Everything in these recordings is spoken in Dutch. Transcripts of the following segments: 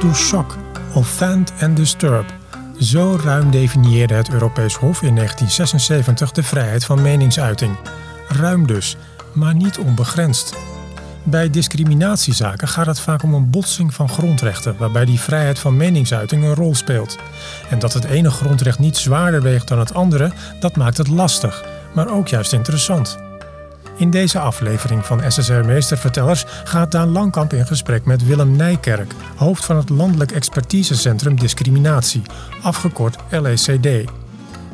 to shock, offend and disturb. Zo ruim definieerde het Europees Hof in 1976 de vrijheid van meningsuiting. Ruim dus, maar niet onbegrensd. Bij discriminatiezaken gaat het vaak om een botsing van grondrechten, waarbij die vrijheid van meningsuiting een rol speelt. En dat het ene grondrecht niet zwaarder weegt dan het andere, dat maakt het lastig, maar ook juist interessant. In deze aflevering van SSR Meestervertellers gaat Daan Langkamp in gesprek met Willem Nijkerk, hoofd van het Landelijk Expertisecentrum Discriminatie, afgekort LECD.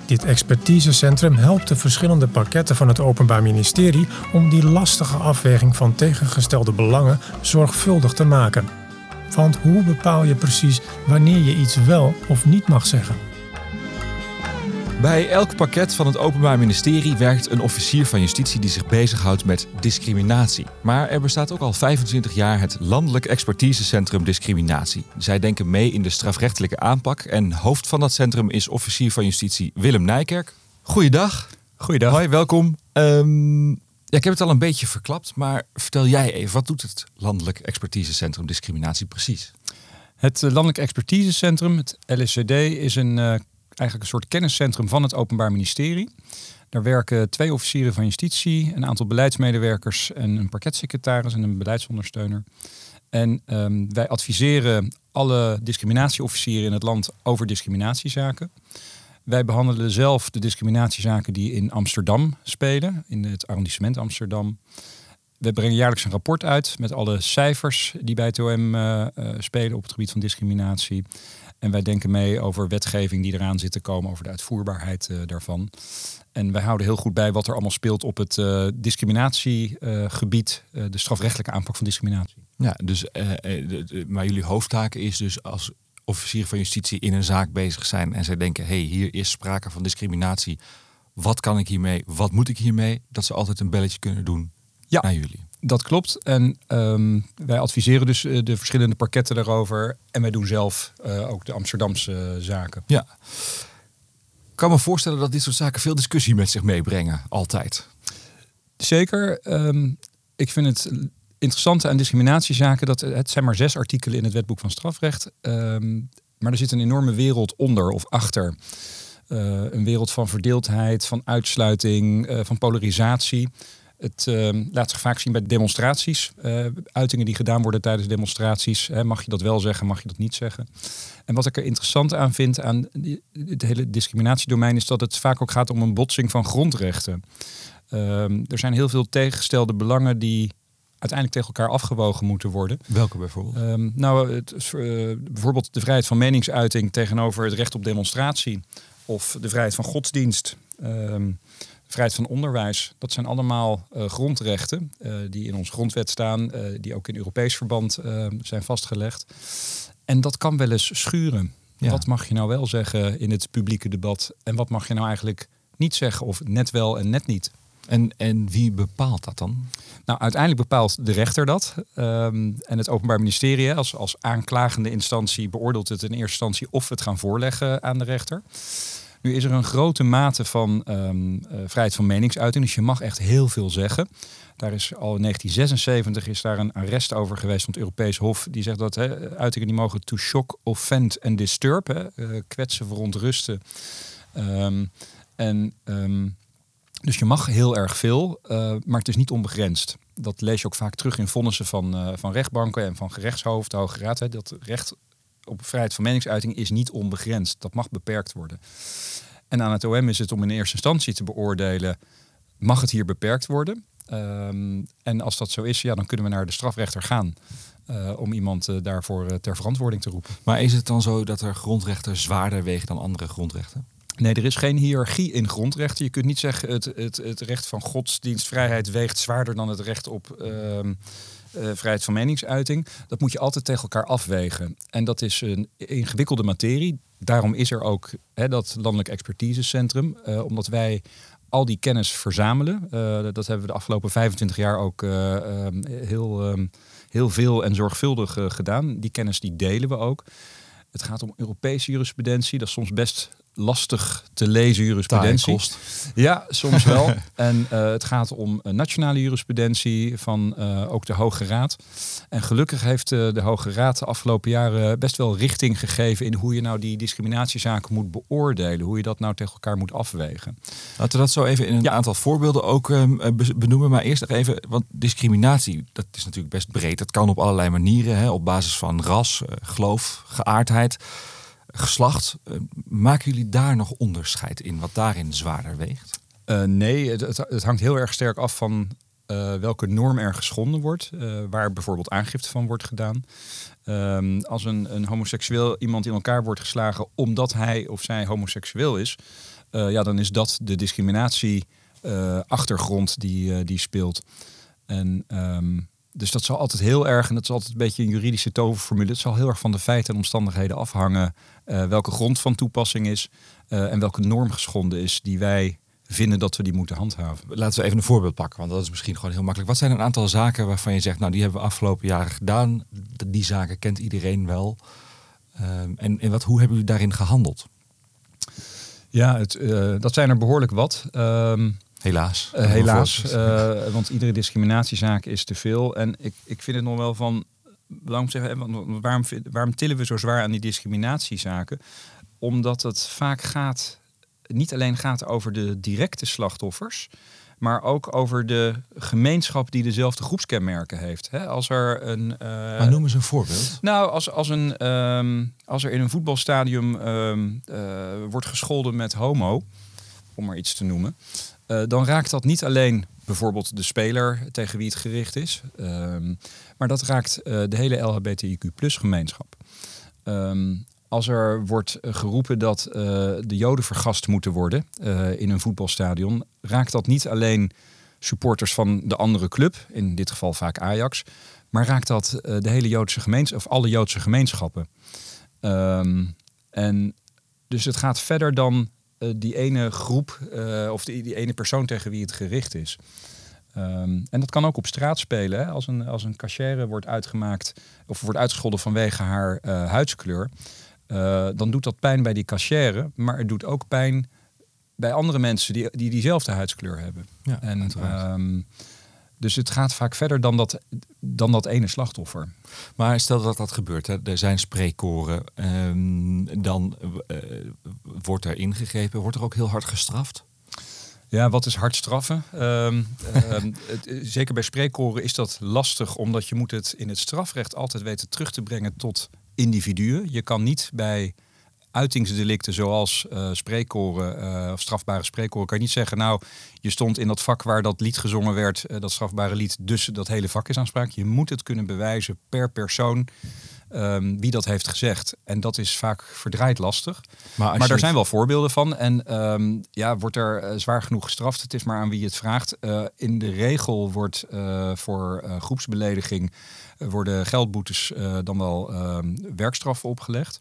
Dit expertisecentrum helpt de verschillende pakketten van het Openbaar Ministerie om die lastige afweging van tegengestelde belangen zorgvuldig te maken. Want hoe bepaal je precies wanneer je iets wel of niet mag zeggen? Bij elk pakket van het Openbaar Ministerie werkt een officier van justitie die zich bezighoudt met discriminatie. Maar er bestaat ook al 25 jaar het Landelijk Expertisecentrum Discriminatie. Zij denken mee in de strafrechtelijke aanpak en hoofd van dat centrum is officier van justitie Willem Nijkerk. Goeiedag. Goeiedag. Hoi, welkom. Ehm, ja, ik heb het al een beetje verklapt, maar vertel jij even, wat doet het Landelijk Expertisecentrum Discriminatie precies? Het eh, Landelijk Expertisecentrum, het LSCD, is een uh, eigenlijk een soort kenniscentrum van het Openbaar Ministerie. Daar werken twee officieren van justitie, een aantal beleidsmedewerkers en een parketsecretaris en een beleidsondersteuner. En um, wij adviseren alle discriminatieofficieren in het land over discriminatiezaken. Wij behandelen zelf de discriminatiezaken die in Amsterdam spelen, in het arrondissement Amsterdam. We brengen jaarlijks een rapport uit met alle cijfers die bij het OM uh, uh, spelen op het gebied van discriminatie. En wij denken mee over wetgeving die eraan zit te komen, over de uitvoerbaarheid uh, daarvan. En wij houden heel goed bij wat er allemaal speelt op het uh, discriminatiegebied, uh, de strafrechtelijke aanpak van discriminatie. Ja, dus, maar jullie hoofdtaken is dus als officier van justitie in een zaak bezig zijn en zij denken, hé, hey, hier is sprake van discriminatie. Wat kan ik hiermee? Wat moet ik hiermee? Dat ze altijd een belletje kunnen doen ja. naar jullie. Dat klopt. En um, wij adviseren dus uh, de verschillende parketten daarover. En wij doen zelf uh, ook de Amsterdamse uh, zaken. Ja. Ik kan me voorstellen dat dit soort zaken veel discussie met zich meebrengen, altijd. Zeker. Um, ik vind het interessante aan discriminatiezaken dat het zijn maar zes artikelen in het wetboek van strafrecht. Um, maar er zit een enorme wereld onder of achter. Uh, een wereld van verdeeldheid, van uitsluiting, uh, van polarisatie. Het uh, laat zich vaak zien bij demonstraties. Uh, uitingen die gedaan worden tijdens demonstraties. Hè, mag je dat wel zeggen, mag je dat niet zeggen? En wat ik er interessant aan vind aan die, het hele discriminatiedomein... is dat het vaak ook gaat om een botsing van grondrechten. Uh, er zijn heel veel tegengestelde belangen die uiteindelijk tegen elkaar afgewogen moeten worden. Welke bijvoorbeeld? Um, nou, het, uh, bijvoorbeeld de vrijheid van meningsuiting tegenover het recht op demonstratie. Of de vrijheid van godsdienst. Um, vrijheid van onderwijs. Dat zijn allemaal uh, grondrechten uh, die in onze grondwet staan, uh, die ook in Europees verband zijn vastgelegd. En dat kan wel eens schuren. Ja. Wat mag je nou wel zeggen in het publieke debat en wat mag je nou eigenlijk niet zeggen of net wel en net niet? En, en wie bepaalt dat dan? Nou, uiteindelijk bepaalt de rechter dat. Um, en het Openbaar Ministerie als, als aanklagende instantie beoordeelt het in eerste instantie of we het gaan voorleggen aan de rechter. Nu is er een grote mate van um, uh, vrijheid van meningsuiting, dus je mag echt heel veel zeggen. Daar is al in 1976 is daar een arrest over geweest van het Europees Hof. Die zegt dat uitingen die mogen to shock, offend en disturb, uh, kwetsen, verontrusten. Um, en um, dus je mag heel erg veel, uh, maar het is niet onbegrensd. Dat lees je ook vaak terug in vonnissen van, van rechtbanken en van gerechtshoofd, de Hoge Raad. Dat recht op vrijheid van meningsuiting is niet onbegrensd. Dat mag beperkt worden. En aan het OM is het om in eerste instantie te beoordelen, mag het hier beperkt worden? Um, en als dat zo is, ja, dan kunnen we naar de strafrechter gaan. Uh, om iemand uh, daarvoor uh, ter verantwoording te roepen. Maar is het dan zo dat er grondrechten zwaarder wegen dan andere grondrechten? Nee, er is geen hiërarchie in grondrechten. Je kunt niet zeggen het, het, het recht van godsdienstvrijheid weegt zwaarder dan het recht op uh, vrijheid van meningsuiting. Dat moet je altijd tegen elkaar afwegen. En dat is een ingewikkelde materie. Daarom is er ook hè, dat landelijk expertisecentrum. Uh, omdat wij al die kennis verzamelen. Uh, dat hebben we de afgelopen 25 jaar ook um, heel, um, heel veel en zorgvuldig gedaan. Die kennis die delen we ook. Het gaat om Europese jurisprudentie. Dat is soms best lastig te lezen jurisprudentie. kost. Ja, soms wel. en uh, het gaat om nationale jurisprudentie van uh, ook de Hoge Raad. En gelukkig heeft uh, de Hoge Raad de afgelopen jaren best wel richting gegeven in hoe je nou die discriminatiezaken moet beoordelen. Hoe je dat nou tegen elkaar moet afwegen. Laten we dat zo even in een ja. aantal voorbeelden ook ehm, benoemen. Maar eerst nog even, want discriminatie, dat is natuurlijk best breed. Dat kan op allerlei manieren, hè, op basis van ras, geloof, geaardheid geslacht. Uh, maken jullie daar nog onderscheid in, wat daarin zwaarder weegt? Uh, nee, het, het, hangt heel erg sterk af van uh, welke norm er geschonden wordt, waar bijvoorbeeld aangifte van wordt gedaan. Ehm, als een, een homoseksueel iemand in elkaar wordt geslagen omdat hij of zij homoseksueel is, ja, dan is dat de discriminatie achtergrond die, die speelt. En um, dus dat zal altijd heel erg, en dat is altijd een beetje een juridische toverformule, het zal heel erg van de feiten en omstandigheden afhangen uh, welke grond van toepassing is uh, en welke norm geschonden is die wij vinden dat we die moeten handhaven. Laten we even een voorbeeld pakken, want dat is misschien gewoon heel makkelijk. Wat zijn een aantal zaken waarvan je zegt, nou die hebben we afgelopen jaren gedaan, die zaken kent iedereen wel. Uh, en, en wat, hoe hebben jullie daarin gehandeld? Ja, het, uh, dat zijn er behoorlijk wat. Ehm, Helaas. Uh, helaas, uh, want iedere discriminatiezaak is te veel. En ik, ik vind het nog wel van belang zeggen, waarom, waarom tillen we zo zwaar aan die discriminatiezaken? Omdat het vaak gaat, niet alleen gaat over de directe slachtoffers, maar ook over de gemeenschap die dezelfde groepskenmerken heeft. als er een. Uh, maar noem eens een voorbeeld. Nou, als, als, een, um, als er in een voetbalstadium um, uh, wordt gescholden met homo, om maar iets te noemen. Uh, dan raakt dat niet alleen bijvoorbeeld de speler tegen wie het gericht is, um, maar dat raakt uh, de hele LHBTIQ plus gemeenschap. Um, als er wordt geroepen dat uh, de Joden vergast moeten worden in een voetbalstadion, raakt dat niet alleen supporters van de andere club, in dit geval vaak Ajax, maar raakt dat de hele Joodse gemeenschap of alle Joodse gemeenschappen. Um, en dus het gaat verder dan uh, die ene groep uh, of die, die, ene persoon tegen wie het gericht is. Um, en dat kan ook op straat spelen. Hè? Als een, als een cachère wordt uitgemaakt of wordt uitgescholden vanwege haar uh, huidskleur, dan doet dat pijn bij die cachère, maar het doet ook pijn bij andere mensen die, die diezelfde huidskleur hebben. Ja, en, dus het gaat vaak verder dan dat, dan dat ene slachtoffer. Maar stel dat dat gebeurt, hè. er zijn spreekkoren, um, dan uh, wordt er ingegrepen. Wordt er ook heel hard gestraft? Ja, wat is hard straffen? Um, um, het, zeker bij spreekkoren is dat lastig, omdat je moet het in het strafrecht altijd weten terug te brengen tot individuen. Je kan niet bij uitingsdelicten zoals uh, spreekkoren uh, of strafbare spreekkoren kan je niet zeggen, nou, je stond in dat vak waar dat lied gezongen werd, uh, dat strafbare lied, dus dat hele vak is aanspraak. Je moet het kunnen bewijzen per persoon um, wie dat heeft gezegd. En dat is vaak verdraaid lastig. Maar, maar er zijn wel voorbeelden van. En um, ja, wordt er zwaar genoeg gestraft? Het is maar aan wie het vraagt. in de regel wordt voor groepsbelediging worden geldboetes dan wel ehm, werkstraffen opgelegd.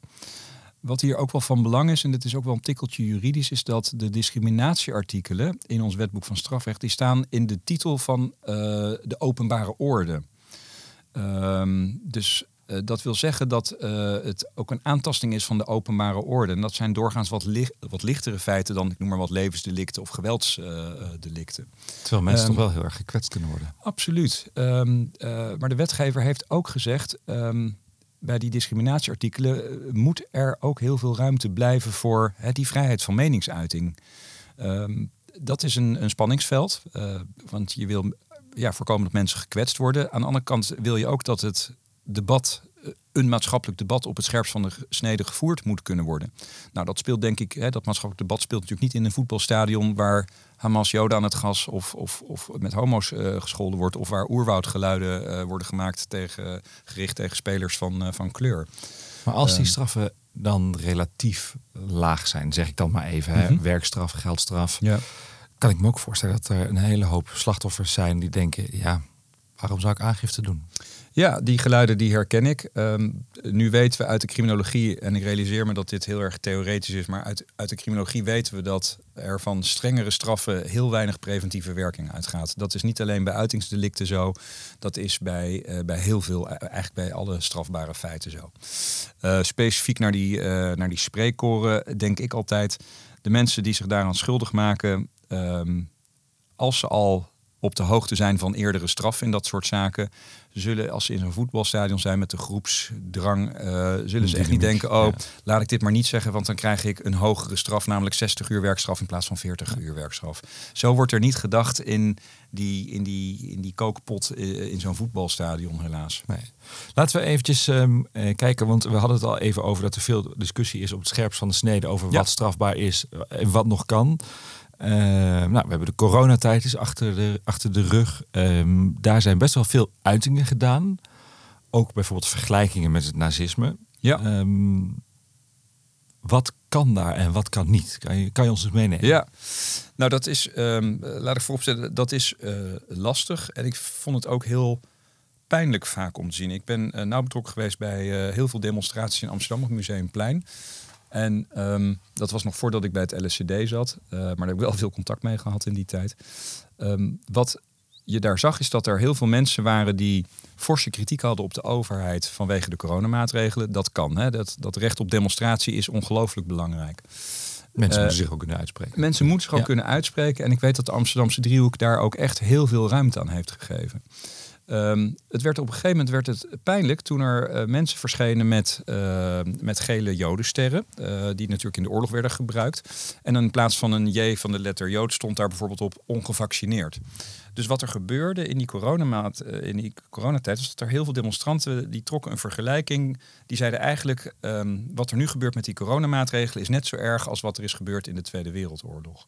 Wat hier ook wel van belang is, en dit is ook wel een tikkeltje juridisch, is dat de discriminatieartikelen in ons wetboek van strafrecht, die staan in de titel van uh, de openbare orde. Um, dus uh, dat wil zeggen dat uh, het ook een aantasting is van de openbare orde. En dat zijn doorgaans wat, wat lichtere feiten dan, ik noem maar wat, levensdelicten of geweldsdelicten. Terwijl mensen um, toch wel heel erg gekwetst kunnen worden. Absoluut. Um, maar de wetgever heeft ook gezegd bij die discriminatieartikelen eh, moet er ook heel veel ruimte blijven voor hè, die vrijheid van meningsuiting. Um, dat is een, een spanningsveld, uh, want je wil ja, voorkomen dat mensen gekwetst worden. Aan de andere kant wil je ook dat het debat, eh, een maatschappelijk debat op het scherpst van de snede gevoerd moet kunnen worden. Nou, dat speelt denk ik, hè, dat maatschappelijk debat speelt natuurlijk niet in een voetbalstadion waar Hamas Joden aan het gas of, of, of met homo's uh, gescholden wordt. Of waar oerwoudgeluiden uh, worden gemaakt tegen, gericht tegen spelers van, uh, van kleur. Maar als die straffen dan relatief laag zijn, zeg ik dan maar even, hè, -hmm. werkstraf, geldstraf. Ja. Kan ik me ook voorstellen dat er een hele hoop slachtoffers zijn die denken, ja, waarom zou ik aangifte doen? Ja, die geluiden die herken ik. Ehm, nu weten we uit de criminologie, en ik realiseer me dat dit heel erg theoretisch is, maar uit, uit de criminologie weten we dat er van strengere straffen heel weinig preventieve werking uitgaat. Dat is niet alleen bij uitingsdelicten zo, dat is bij, uh, bij heel veel, eh, eigenlijk bij alle strafbare feiten zo. Uh, specifiek naar die, naar die spreekkoren denk ik altijd, de mensen die zich daaraan schuldig maken, um, als ze al op de hoogte zijn van eerdere straffen in dat soort zaken. Zullen, als ze in zo'n voetbalstadion zijn met de groepsdrang, uh, zullen ze echt niet denken: oh, laat ik dit maar niet zeggen, want dan krijg ik een hogere straf, namelijk 60 uur werkstraf in plaats van 40 uur werkstraf. Zo wordt er niet gedacht in die, in die, in die kookpot eh, in zo'n voetbalstadion, helaas. Nee. Laten we eventjes um, kijken, want we hadden het al even over dat er veel discussie is op het scherpst van de snede over wat strafbaar is en wat nog kan. Uh, nou, we hebben de coronatijd is achter de, achter de rug. Ehm, daar zijn best wel veel uitingen gedaan. Ook bijvoorbeeld vergelijkingen met het nazisme. Ja. Um, wat kan daar en wat kan niet? Kan je, kan je ons eens meenemen? Ja, nou dat is, um, laat ik vooropstellen, dat is uh, lastig. En ik vond het ook heel pijnlijk vaak om te zien. Ik ben uh, nauw betrokken geweest bij uh, heel veel demonstraties in Amsterdam op Museumplein. En um, dat was nog voordat ik bij het LSCD zat, uh, maar daar heb ik wel veel contact mee gehad in die tijd. Um, wat je daar zag is dat er heel veel mensen waren die forse kritiek hadden op de overheid vanwege de coronamaatregelen. Dat kan. Hè? Dat, dat recht op demonstratie is ongelooflijk belangrijk. Mensen uh, moeten zich ook kunnen uitspreken. Mensen moeten zich ook kunnen uitspreken. En ik weet dat de Amsterdamse driehoek daar ook echt heel veel ruimte aan heeft gegeven. Um, het werd op een gegeven moment werd het pijnlijk toen er uh, mensen verschenen met, uh, met gele jodensterren, uh, die natuurlijk in de oorlog werden gebruikt. En in plaats van een J van de letter Jood stond daar bijvoorbeeld op ongevaccineerd. Dus wat er gebeurde in die, coronamaat, in die coronatijd was dat er heel veel demonstranten die trokken een vergelijking. Die zeiden eigenlijk um, wat er nu gebeurt met die coronamaatregelen is net zo erg als wat er is gebeurd in de Tweede Wereldoorlog.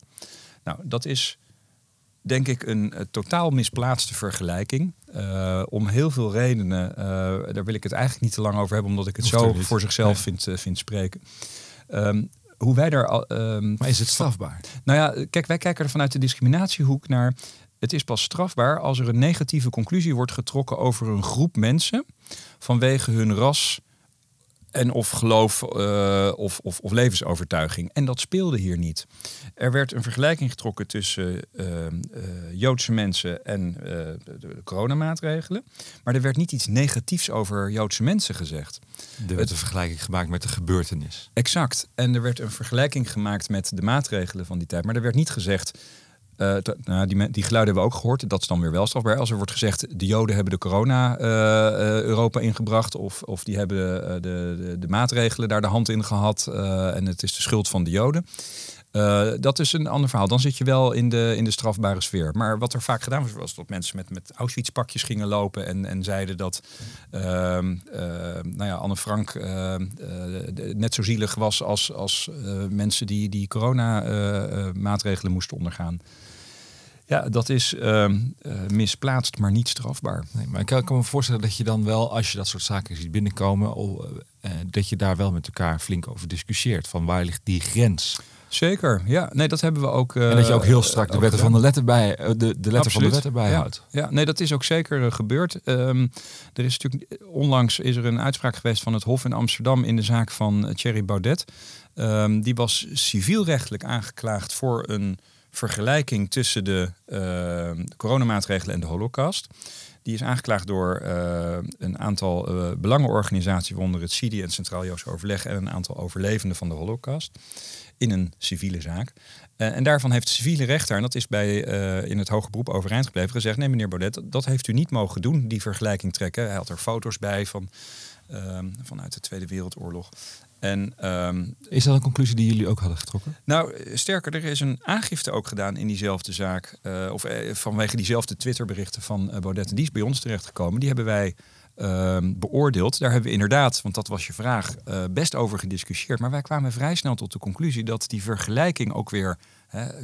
Nou, dat is denk ik een, een totaal misplaatste vergelijking. Uh, om heel veel redenen. Uh, daar wil ik het eigenlijk niet te lang over hebben, omdat ik het zo voor zichzelf nee. vind, vind spreken. Um, hoe wij daar. Um, maar is het strafbaar? Nou ja, kijk, wij kijken er vanuit de discriminatiehoek naar. Het is pas strafbaar als er een negatieve conclusie wordt getrokken over een groep mensen vanwege hun ras, en of geloof uh, of, of, of, levensovertuiging. En dat speelde hier niet. Er werd een vergelijking getrokken tussen uh, uh, Joodse mensen en de, de, coronamaatregelen. Maar er werd niet iets negatiefs over Joodse mensen gezegd. Er werd een vergelijking gemaakt met de gebeurtenis. Exact. En er werd een vergelijking gemaakt met de maatregelen van die tijd. Maar er werd niet gezegd uh, nou, die, die, geluiden hebben we ook gehoord. Dat is dan weer wel strafbaar. Als er wordt gezegd, de Joden hebben de corona uh, uh, Europa ingebracht. Of, of die hebben de, de, de, maatregelen daar de hand in gehad. en het is de schuld van de Joden. Dat is een ander verhaal. Dan zit je wel in de, in de strafbare sfeer. Maar wat er vaak gedaan was, was dat mensen met, met Auschwitz-pakjes gingen lopen. En, en zeiden dat ehm, nou ja, Anne Frank net zo zielig was als, als mensen die die corona-maatregelen moesten ondergaan. Ja, dat is uh, misplaatst, maar niet strafbaar. Nee, maar ik kan, me voorstellen dat je dan wel, als je dat soort zaken ziet binnenkomen, dat je daar wel met elkaar flink over discussieert. Van waar ligt die grens? Zeker, ja. Nee, dat hebben we ook. en dat je ook heel strak de wetten van de letter bij, de, de letter van de wet erbij ja. houdt. Ja, nee, dat is ook zeker gebeurd. Um, er is natuurlijk onlangs is er een uitspraak geweest van het Hof in Amsterdam in de zaak van Thierry Baudet. Um, die was civielrechtelijk aangeklaagd voor een vergelijking tussen de uh, coronamaatregelen en de holocaust. Die is aangeklaagd door uh, een aantal uh, belangenorganisaties, waaronder het CIDI en Centraal Joods Overleg en een aantal overlevenden van de holocaust, in een civiele zaak. en daarvan heeft de civiele rechter, en dat is bij, in het hoger beroep overeind gebleven, gezegd, nee meneer Baudet, dat heeft u niet mogen doen, die vergelijking trekken. Hij had er foto's bij van, vanuit de Tweede Wereldoorlog. En, um, is dat een conclusie die jullie ook hadden getrokken? Nou, sterker, er is een aangifte ook gedaan in diezelfde zaak. Uh, of uh, vanwege diezelfde Twitterberichten van uh, Baudet. Die is bij ons terechtgekomen. Die hebben wij ehm, beoordeeld. Daar hebben we inderdaad, want dat was je vraag, best over gediscussieerd. Maar wij kwamen vrij snel tot de conclusie dat die vergelijking ook weer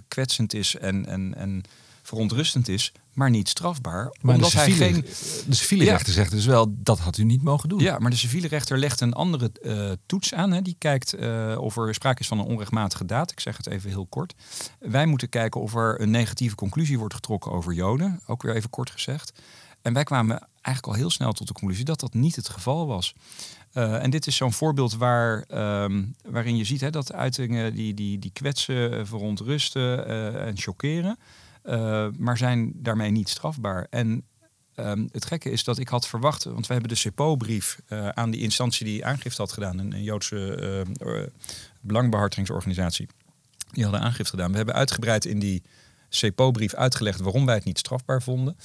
kwetsend is en, en, en verontrustend is, maar niet strafbaar. Maar omdat de civiele, hij geen... de civiele ja. rechter zegt dus wel, dat had u niet mogen doen. Ja, maar de civiele rechter legt een andere uh, toets aan. Hè. Die kijkt uh, of er sprake is van een onrechtmatige daad. Ik zeg het even heel kort. Wij moeten kijken of er een negatieve conclusie wordt getrokken over Joden. Ook weer even kort gezegd. En wij kwamen eigenlijk al heel snel tot de conclusie dat dat niet het geval was. Uh, en dit is zo'n voorbeeld waar, um, waarin je ziet hè, dat uitingen die, die, die kwetsen, verontrusten en chockeren, uh, maar zijn daarmee niet strafbaar. En um, het gekke is dat ik had verwacht, want we hebben de CEPO-brief aan die instantie die aangifte had gedaan, een, Joodse belangbehartigingsorganisatie, die hadden aangifte gedaan. We hebben uitgebreid in die CEPO-brief uitgelegd waarom wij het niet strafbaar vonden.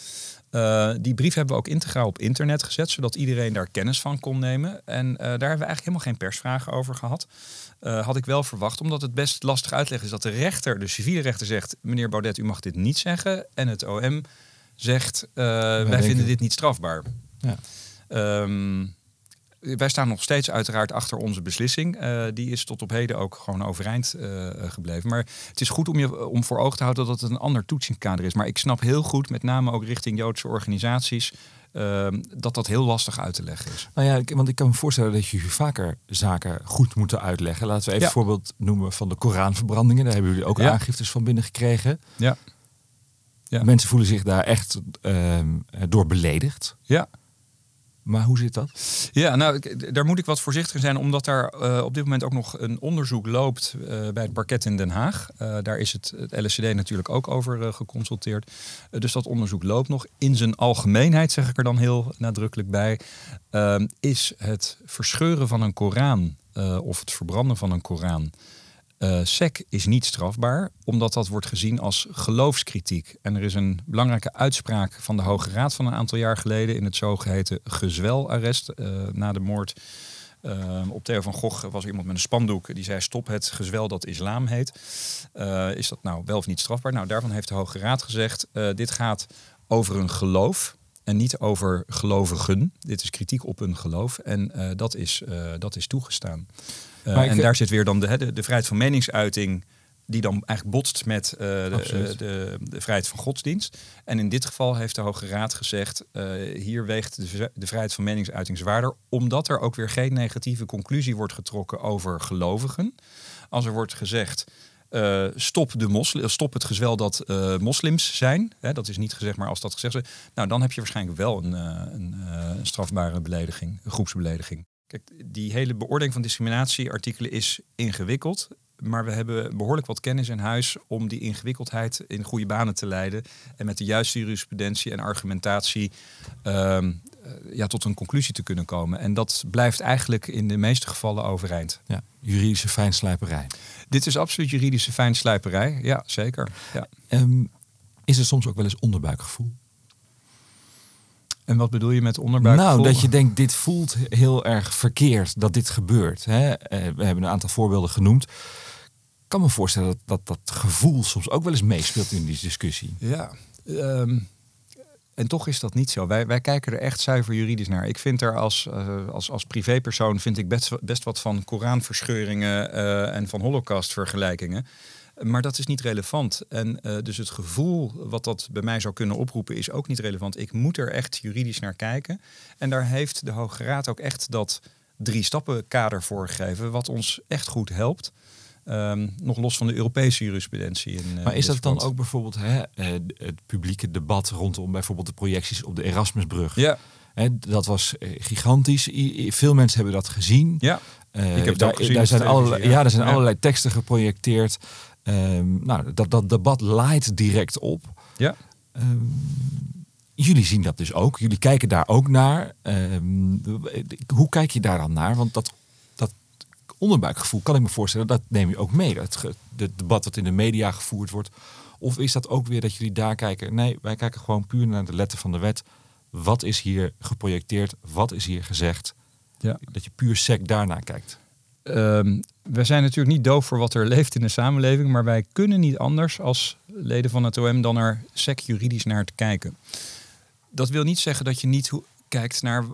Uh, die brief hebben we ook integraal op internet gezet, zodat iedereen daar kennis van kon nemen. En uh, daar hebben we eigenlijk helemaal geen persvragen over gehad. Uh, had ik wel verwacht, omdat het best lastig uitleggen is dat de rechter, de civiele rechter, zegt: meneer Baudet, u mag dit niet zeggen. En het OM zegt: wij, wij vinden dit niet strafbaar. Ja. Um, wij staan nog steeds uiteraard achter onze beslissing. Uh, die is tot op heden ook gewoon overeind uh, gebleven. Maar het is goed om je om voor ogen te houden dat het een ander toetsingskader is. Maar ik snap heel goed, met name ook richting Joodse organisaties, uh, dat dat heel lastig uit te leggen is. Nou ja, want ik kan me voorstellen dat je vaker zaken goed moeten uitleggen. Laten we even ja. een voorbeeld noemen van de Koranverbrandingen. Daar hebben jullie ook ja. aangiftes van binnengekregen. Ja. ja. Mensen voelen zich daar echt ehm, door beledigd. Ja. Maar hoe zit dat? Ja, nou, daar moet ik wat voorzichtig zijn, omdat daar uh, op dit moment ook nog een onderzoek loopt uh, bij het parket in Den Haag. Uh, daar is het, het, LSCD natuurlijk ook over geconsulteerd. dus dat onderzoek loopt nog. In zijn algemeenheid, zeg ik er dan heel nadrukkelijk bij, ehm, is het verscheuren van een Koran of het verbranden van een Koran uh, SEC is niet strafbaar, omdat dat wordt gezien als geloofskritiek. En er is een belangrijke uitspraak van de Hoge Raad van een aantal jaar geleden in het zogeheten gezwelarrest uh, na de moord. Uh, op Theo van Gogh was er iemand met een spandoek die zei: Stop het gezwel dat islam heet. is dat nou wel of niet strafbaar? Nou, daarvan heeft de Hoge Raad gezegd: Dit gaat over een geloof en niet over gelovigen. Dit is kritiek op een geloof en dat, is, dat is toegestaan. Uh, en daar zit weer dan de, de, de, vrijheid van meningsuiting, die dan eigenlijk botst met de, de, de, vrijheid van godsdienst. En in dit geval heeft de Hoge Raad gezegd, hier weegt de, de vrijheid van meningsuiting zwaarder, omdat er ook weer geen negatieve conclusie wordt getrokken over gelovigen. Als er wordt gezegd, uh, stop, de moslim, stop het gezwel dat uh, moslims zijn. Hè, dat is niet gezegd, maar als dat gezegd is, nou dan heb je waarschijnlijk wel een, uh, een, strafbare belediging, een groepsbelediging. Kijk, die hele beoordeling van discriminatieartikelen is ingewikkeld. Maar we hebben behoorlijk wat kennis in huis om die ingewikkeldheid in goede banen te leiden. En met de juiste jurisprudentie en argumentatie uh, ja, tot een conclusie te kunnen komen. En dat blijft eigenlijk in de meeste gevallen overeind. Ja, juridische fijnslijperij. Dit is absoluut juridische fijnslijperij, ja, zeker. Ja. Um, is er soms ook wel eens onderbuikgevoel? En wat bedoel je met onderbuik? Nou, dat je denkt, dit voelt heel erg verkeerd dat dit gebeurt. Hè? Eh, we hebben een aantal voorbeelden genoemd. Ik kan me voorstellen dat, dat dat gevoel soms ook wel eens meespeelt in die discussie. Ja, um, en toch is dat niet zo. Wij, wij kijken er echt zuiver juridisch naar. Ik vind er als, uh, als, als privépersoon vind ik best, best wat van Koranverscheuringen uh, en van Holocaust-vergelijkingen. Maar dat is niet relevant. En uh, dus het gevoel wat dat bij mij zou kunnen oproepen is ook niet relevant. Ik moet er echt juridisch naar kijken. En daar heeft de Hoge Raad ook echt dat drie stappen kader voor gegeven, wat ons echt goed helpt. Um, nog los van de Europese jurisprudentie. In, uh, maar is dat dan ook bijvoorbeeld hè, uh, het publieke debat rondom bijvoorbeeld de projecties op de Erasmusbrug? Ja. Hè, dat was gigantisch. I veel mensen hebben dat gezien. Ja. Uh, ik heb daar, gezien daar zijn allerlei, ja. ja, er zijn ja. allerlei teksten geprojecteerd. Um, nou, dat, dat debat leidt direct op. Ja. Um, jullie zien dat dus ook. Jullie kijken daar ook naar. Um, hoe kijk je daar dan naar? Want dat onderbuikgevoel kan ik me voorstellen, dat neem je ook mee. Dat het debat dat in de media gevoerd wordt. Of is dat ook weer dat jullie daar kijken? Nee, wij kijken gewoon puur naar de letter van de wet. Wat is hier geprojecteerd? Wat is hier gezegd? Ja. Dat je puur sec daarnaar kijkt. Um, we zijn natuurlijk niet doof voor wat er leeft in de samenleving, maar wij kunnen niet anders als leden van het OM dan er sec juridisch naar te kijken. Dat wil niet zeggen dat je niet kijkt naar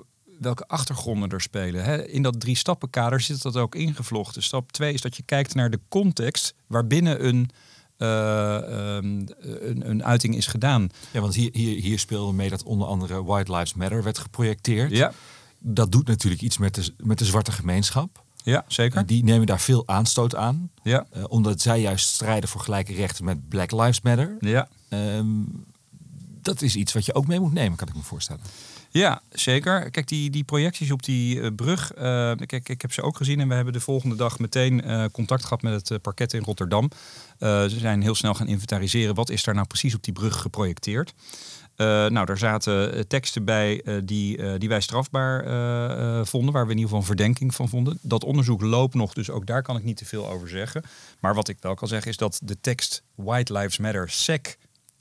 welke achtergronden er spelen. In dat drie stappenkader zit dat ook ingevlochten. Stap 2 is dat je kijkt naar de context waarbinnen een, uh, um, een, een, uiting is gedaan. Ja, want hier, hier, hier speelde mee dat onder andere White Lives Matter werd geprojecteerd. Ja. Dat doet natuurlijk iets met de, met de zwarte gemeenschap. Ja, zeker. Die nemen daar veel aanstoot aan. Ja. Uh, omdat zij juist strijden voor gelijke rechten met Black Lives Matter. Ja. Um, dat is iets wat je ook mee moet nemen, kan ik me voorstellen. Ja, zeker. Kijk, die, die projecties op die uh, brug, uh, kijk, ik heb ze ook gezien en we hebben de volgende dag meteen uh, contact gehad met het parket in Rotterdam. ze zijn heel snel gaan inventariseren wat is daar nou precies op die brug geprojecteerd. nou, daar zaten teksten bij die, die wij strafbaar vonden, waar we in ieder geval een verdenking van vonden. Dat onderzoek loopt nog, dus ook daar kan ik niet te veel over zeggen. Maar wat ik wel kan zeggen is dat de tekst White Lives Matter SEC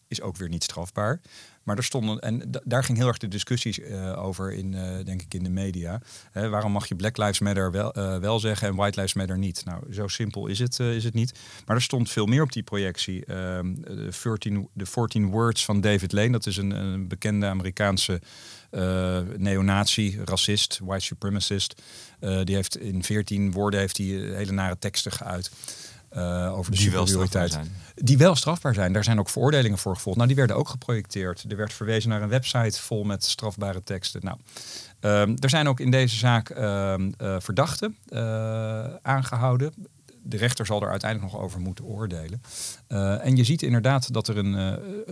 is ook weer niet strafbaar. Maar er stonden, en daar ging heel erg de discussies uh, over in, uh, denk ik, in de media. Waarom mag je Black Lives Matter wel, uh, wel zeggen en White Lives Matter niet? Nou, zo simpel is het, is het niet. Maar er stond veel meer op die projectie. Ehm, de, 14, de 14 Words van David Lane, dat is een, een bekende Amerikaanse neonazi, racist, white supremacist. die heeft in 14 woorden heeft hij hele nare teksten geuit. Uh, over de die superioriteit. Wel die wel strafbaar zijn. Daar zijn ook veroordelingen voor gevolgd. Nou, die werden ook geprojecteerd. Er werd verwezen naar een website vol met strafbare teksten. Nou, um, er zijn ook in deze zaak uh, uh, verdachten uh, aangehouden. De rechter zal er uiteindelijk nog over moeten oordelen. en je ziet inderdaad dat er een,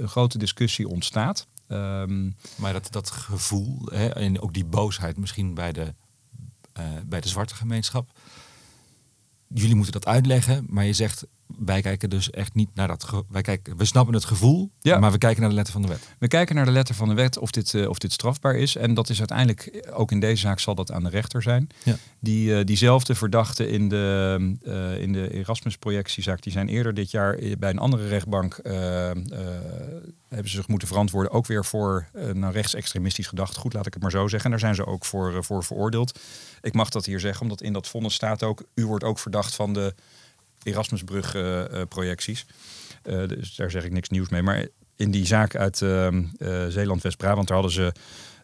een grote discussie ontstaat. Um, maar dat, dat gevoel hè, en ook die boosheid misschien bij de, bij de zwarte gemeenschap jullie moeten dat uitleggen, maar je zegt wij kijken dus echt niet naar dat. Wij kijken, we snappen het gevoel, ja. maar we kijken naar de letter van de wet. We kijken naar de letter van de wet of dit, uh, of dit strafbaar is. En dat is uiteindelijk, ook in deze zaak zal dat aan de rechter zijn. Ja. Die, uh, diezelfde verdachten in de, uh, in de Erasmus-projectiezaak, die zijn eerder dit jaar bij een andere rechtbank hebben ze zich moeten verantwoorden, ook weer voor naar rechtsextremistisch gedacht. Goed, laat ik het maar zo zeggen. En daar zijn ze ook voor, voor veroordeeld. Ik mag dat hier zeggen, omdat in dat vonnis staat ook, u wordt ook verdacht van de Erasmusbrug-projecties. Eh, dus daar zeg ik niks nieuws mee. Maar in die zaak uit ehm, eh, Zeeland-West-Brabant, daar hadden ze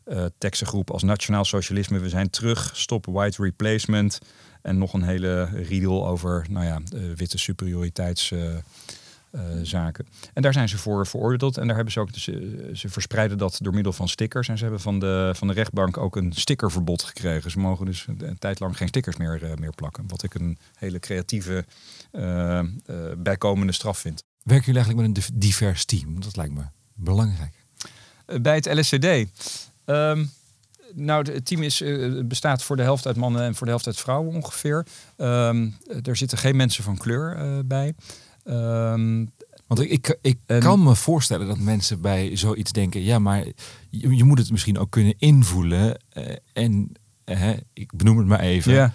uh, tekstengroep als Nationaal Socialisme, we zijn terug, stop white replacement. En nog een hele riedel over nou ja, witte superioriteits zaken. En daar zijn ze voor veroordeeld. En daar hebben ze ook, uh, ze verspreiden dat door middel van stickers. En ze hebben van de, van de rechtbank ook een stickerverbod gekregen. Ze mogen dus een, tijd lang geen stickers meer, uh, meer plakken. Wat ik een hele creatieve bijkomende straf vind. Werken jullie eigenlijk met een divers team? Dat lijkt me belangrijk. bij het LSCD. Um, ehm, nou, het team is, bestaat voor de helft uit mannen en voor de helft uit vrouwen ongeveer. Um, er zitten geen mensen van kleur bij. Um, Want ik, ik, ik kan me voorstellen dat mensen bij zoiets denken: ja, maar je, je moet het misschien ook kunnen invoelen. Uh, en uh, ik benoem het maar even. Ja.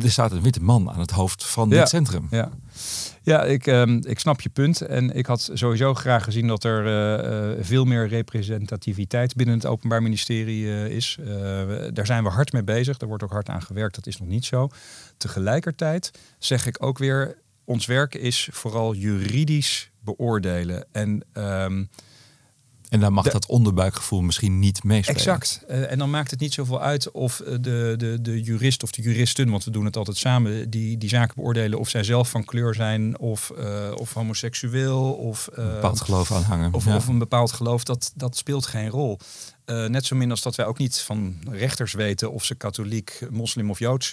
Er staat een witte man aan het hoofd van dit centrum. Ja, ja ik, um, ik snap je punt. En ik had sowieso graag gezien dat er uh, veel meer representativiteit binnen het Openbaar Ministerie is. daar zijn we hard mee bezig. Daar wordt ook hard aan gewerkt. Dat is nog niet zo. Tegelijkertijd zeg ik ook weer ons werk is vooral juridisch beoordelen. En, um, en dan mag dat onderbuikgevoel misschien niet meespelen. Exact. Uh, en dan maakt het niet zoveel uit of eh, de, de, de jurist of de juristen, want we doen het altijd samen, die, die zaken beoordelen of zij zelf van kleur zijn of, uh, of homoseksueel of een bepaald geloof aanhangen. Of, of een bepaald geloof, dat, dat speelt geen rol. Uh, net zo min als dat wij ook niet van rechters weten of ze katholiek, moslim of joods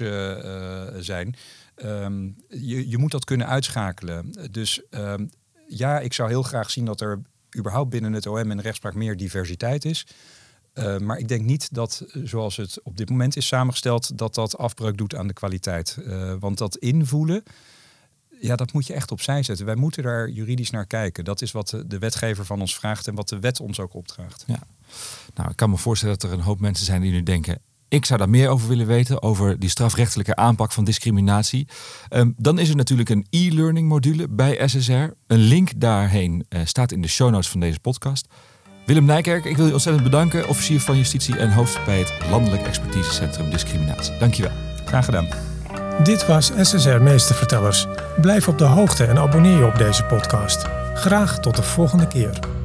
zijn. Um, je, je moet dat kunnen uitschakelen. Dus um, ja, ik zou heel graag zien dat er überhaupt binnen het OM en rechtspraak meer diversiteit is. Uh, maar ik denk niet dat, zoals het op dit moment is samengesteld, dat dat afbreuk doet aan de kwaliteit. Uh, want dat invoelen, ja, dat moet je echt opzij zetten. Wij moeten daar juridisch naar kijken. Dat is wat de wetgever van ons vraagt en wat de wet ons ook opdraagt. Ja. Nou, ik kan me voorstellen dat er een hoop mensen zijn die nu denken: ik zou daar meer over willen weten, over die strafrechtelijke aanpak van discriminatie. Um, dan is er natuurlijk een e-learning module bij SSR. Een link daarheen uh, staat in de show notes van deze podcast. Willem Nijkerk, ik wil je ontzettend bedanken, officier van justitie en hoofd bij het Landelijk Expertisecentrum Discriminatie. Dankjewel. Graag gedaan. Dit was SSR Meestervertellers. Blijf op de hoogte en abonneer je op deze podcast. Graag tot de volgende keer.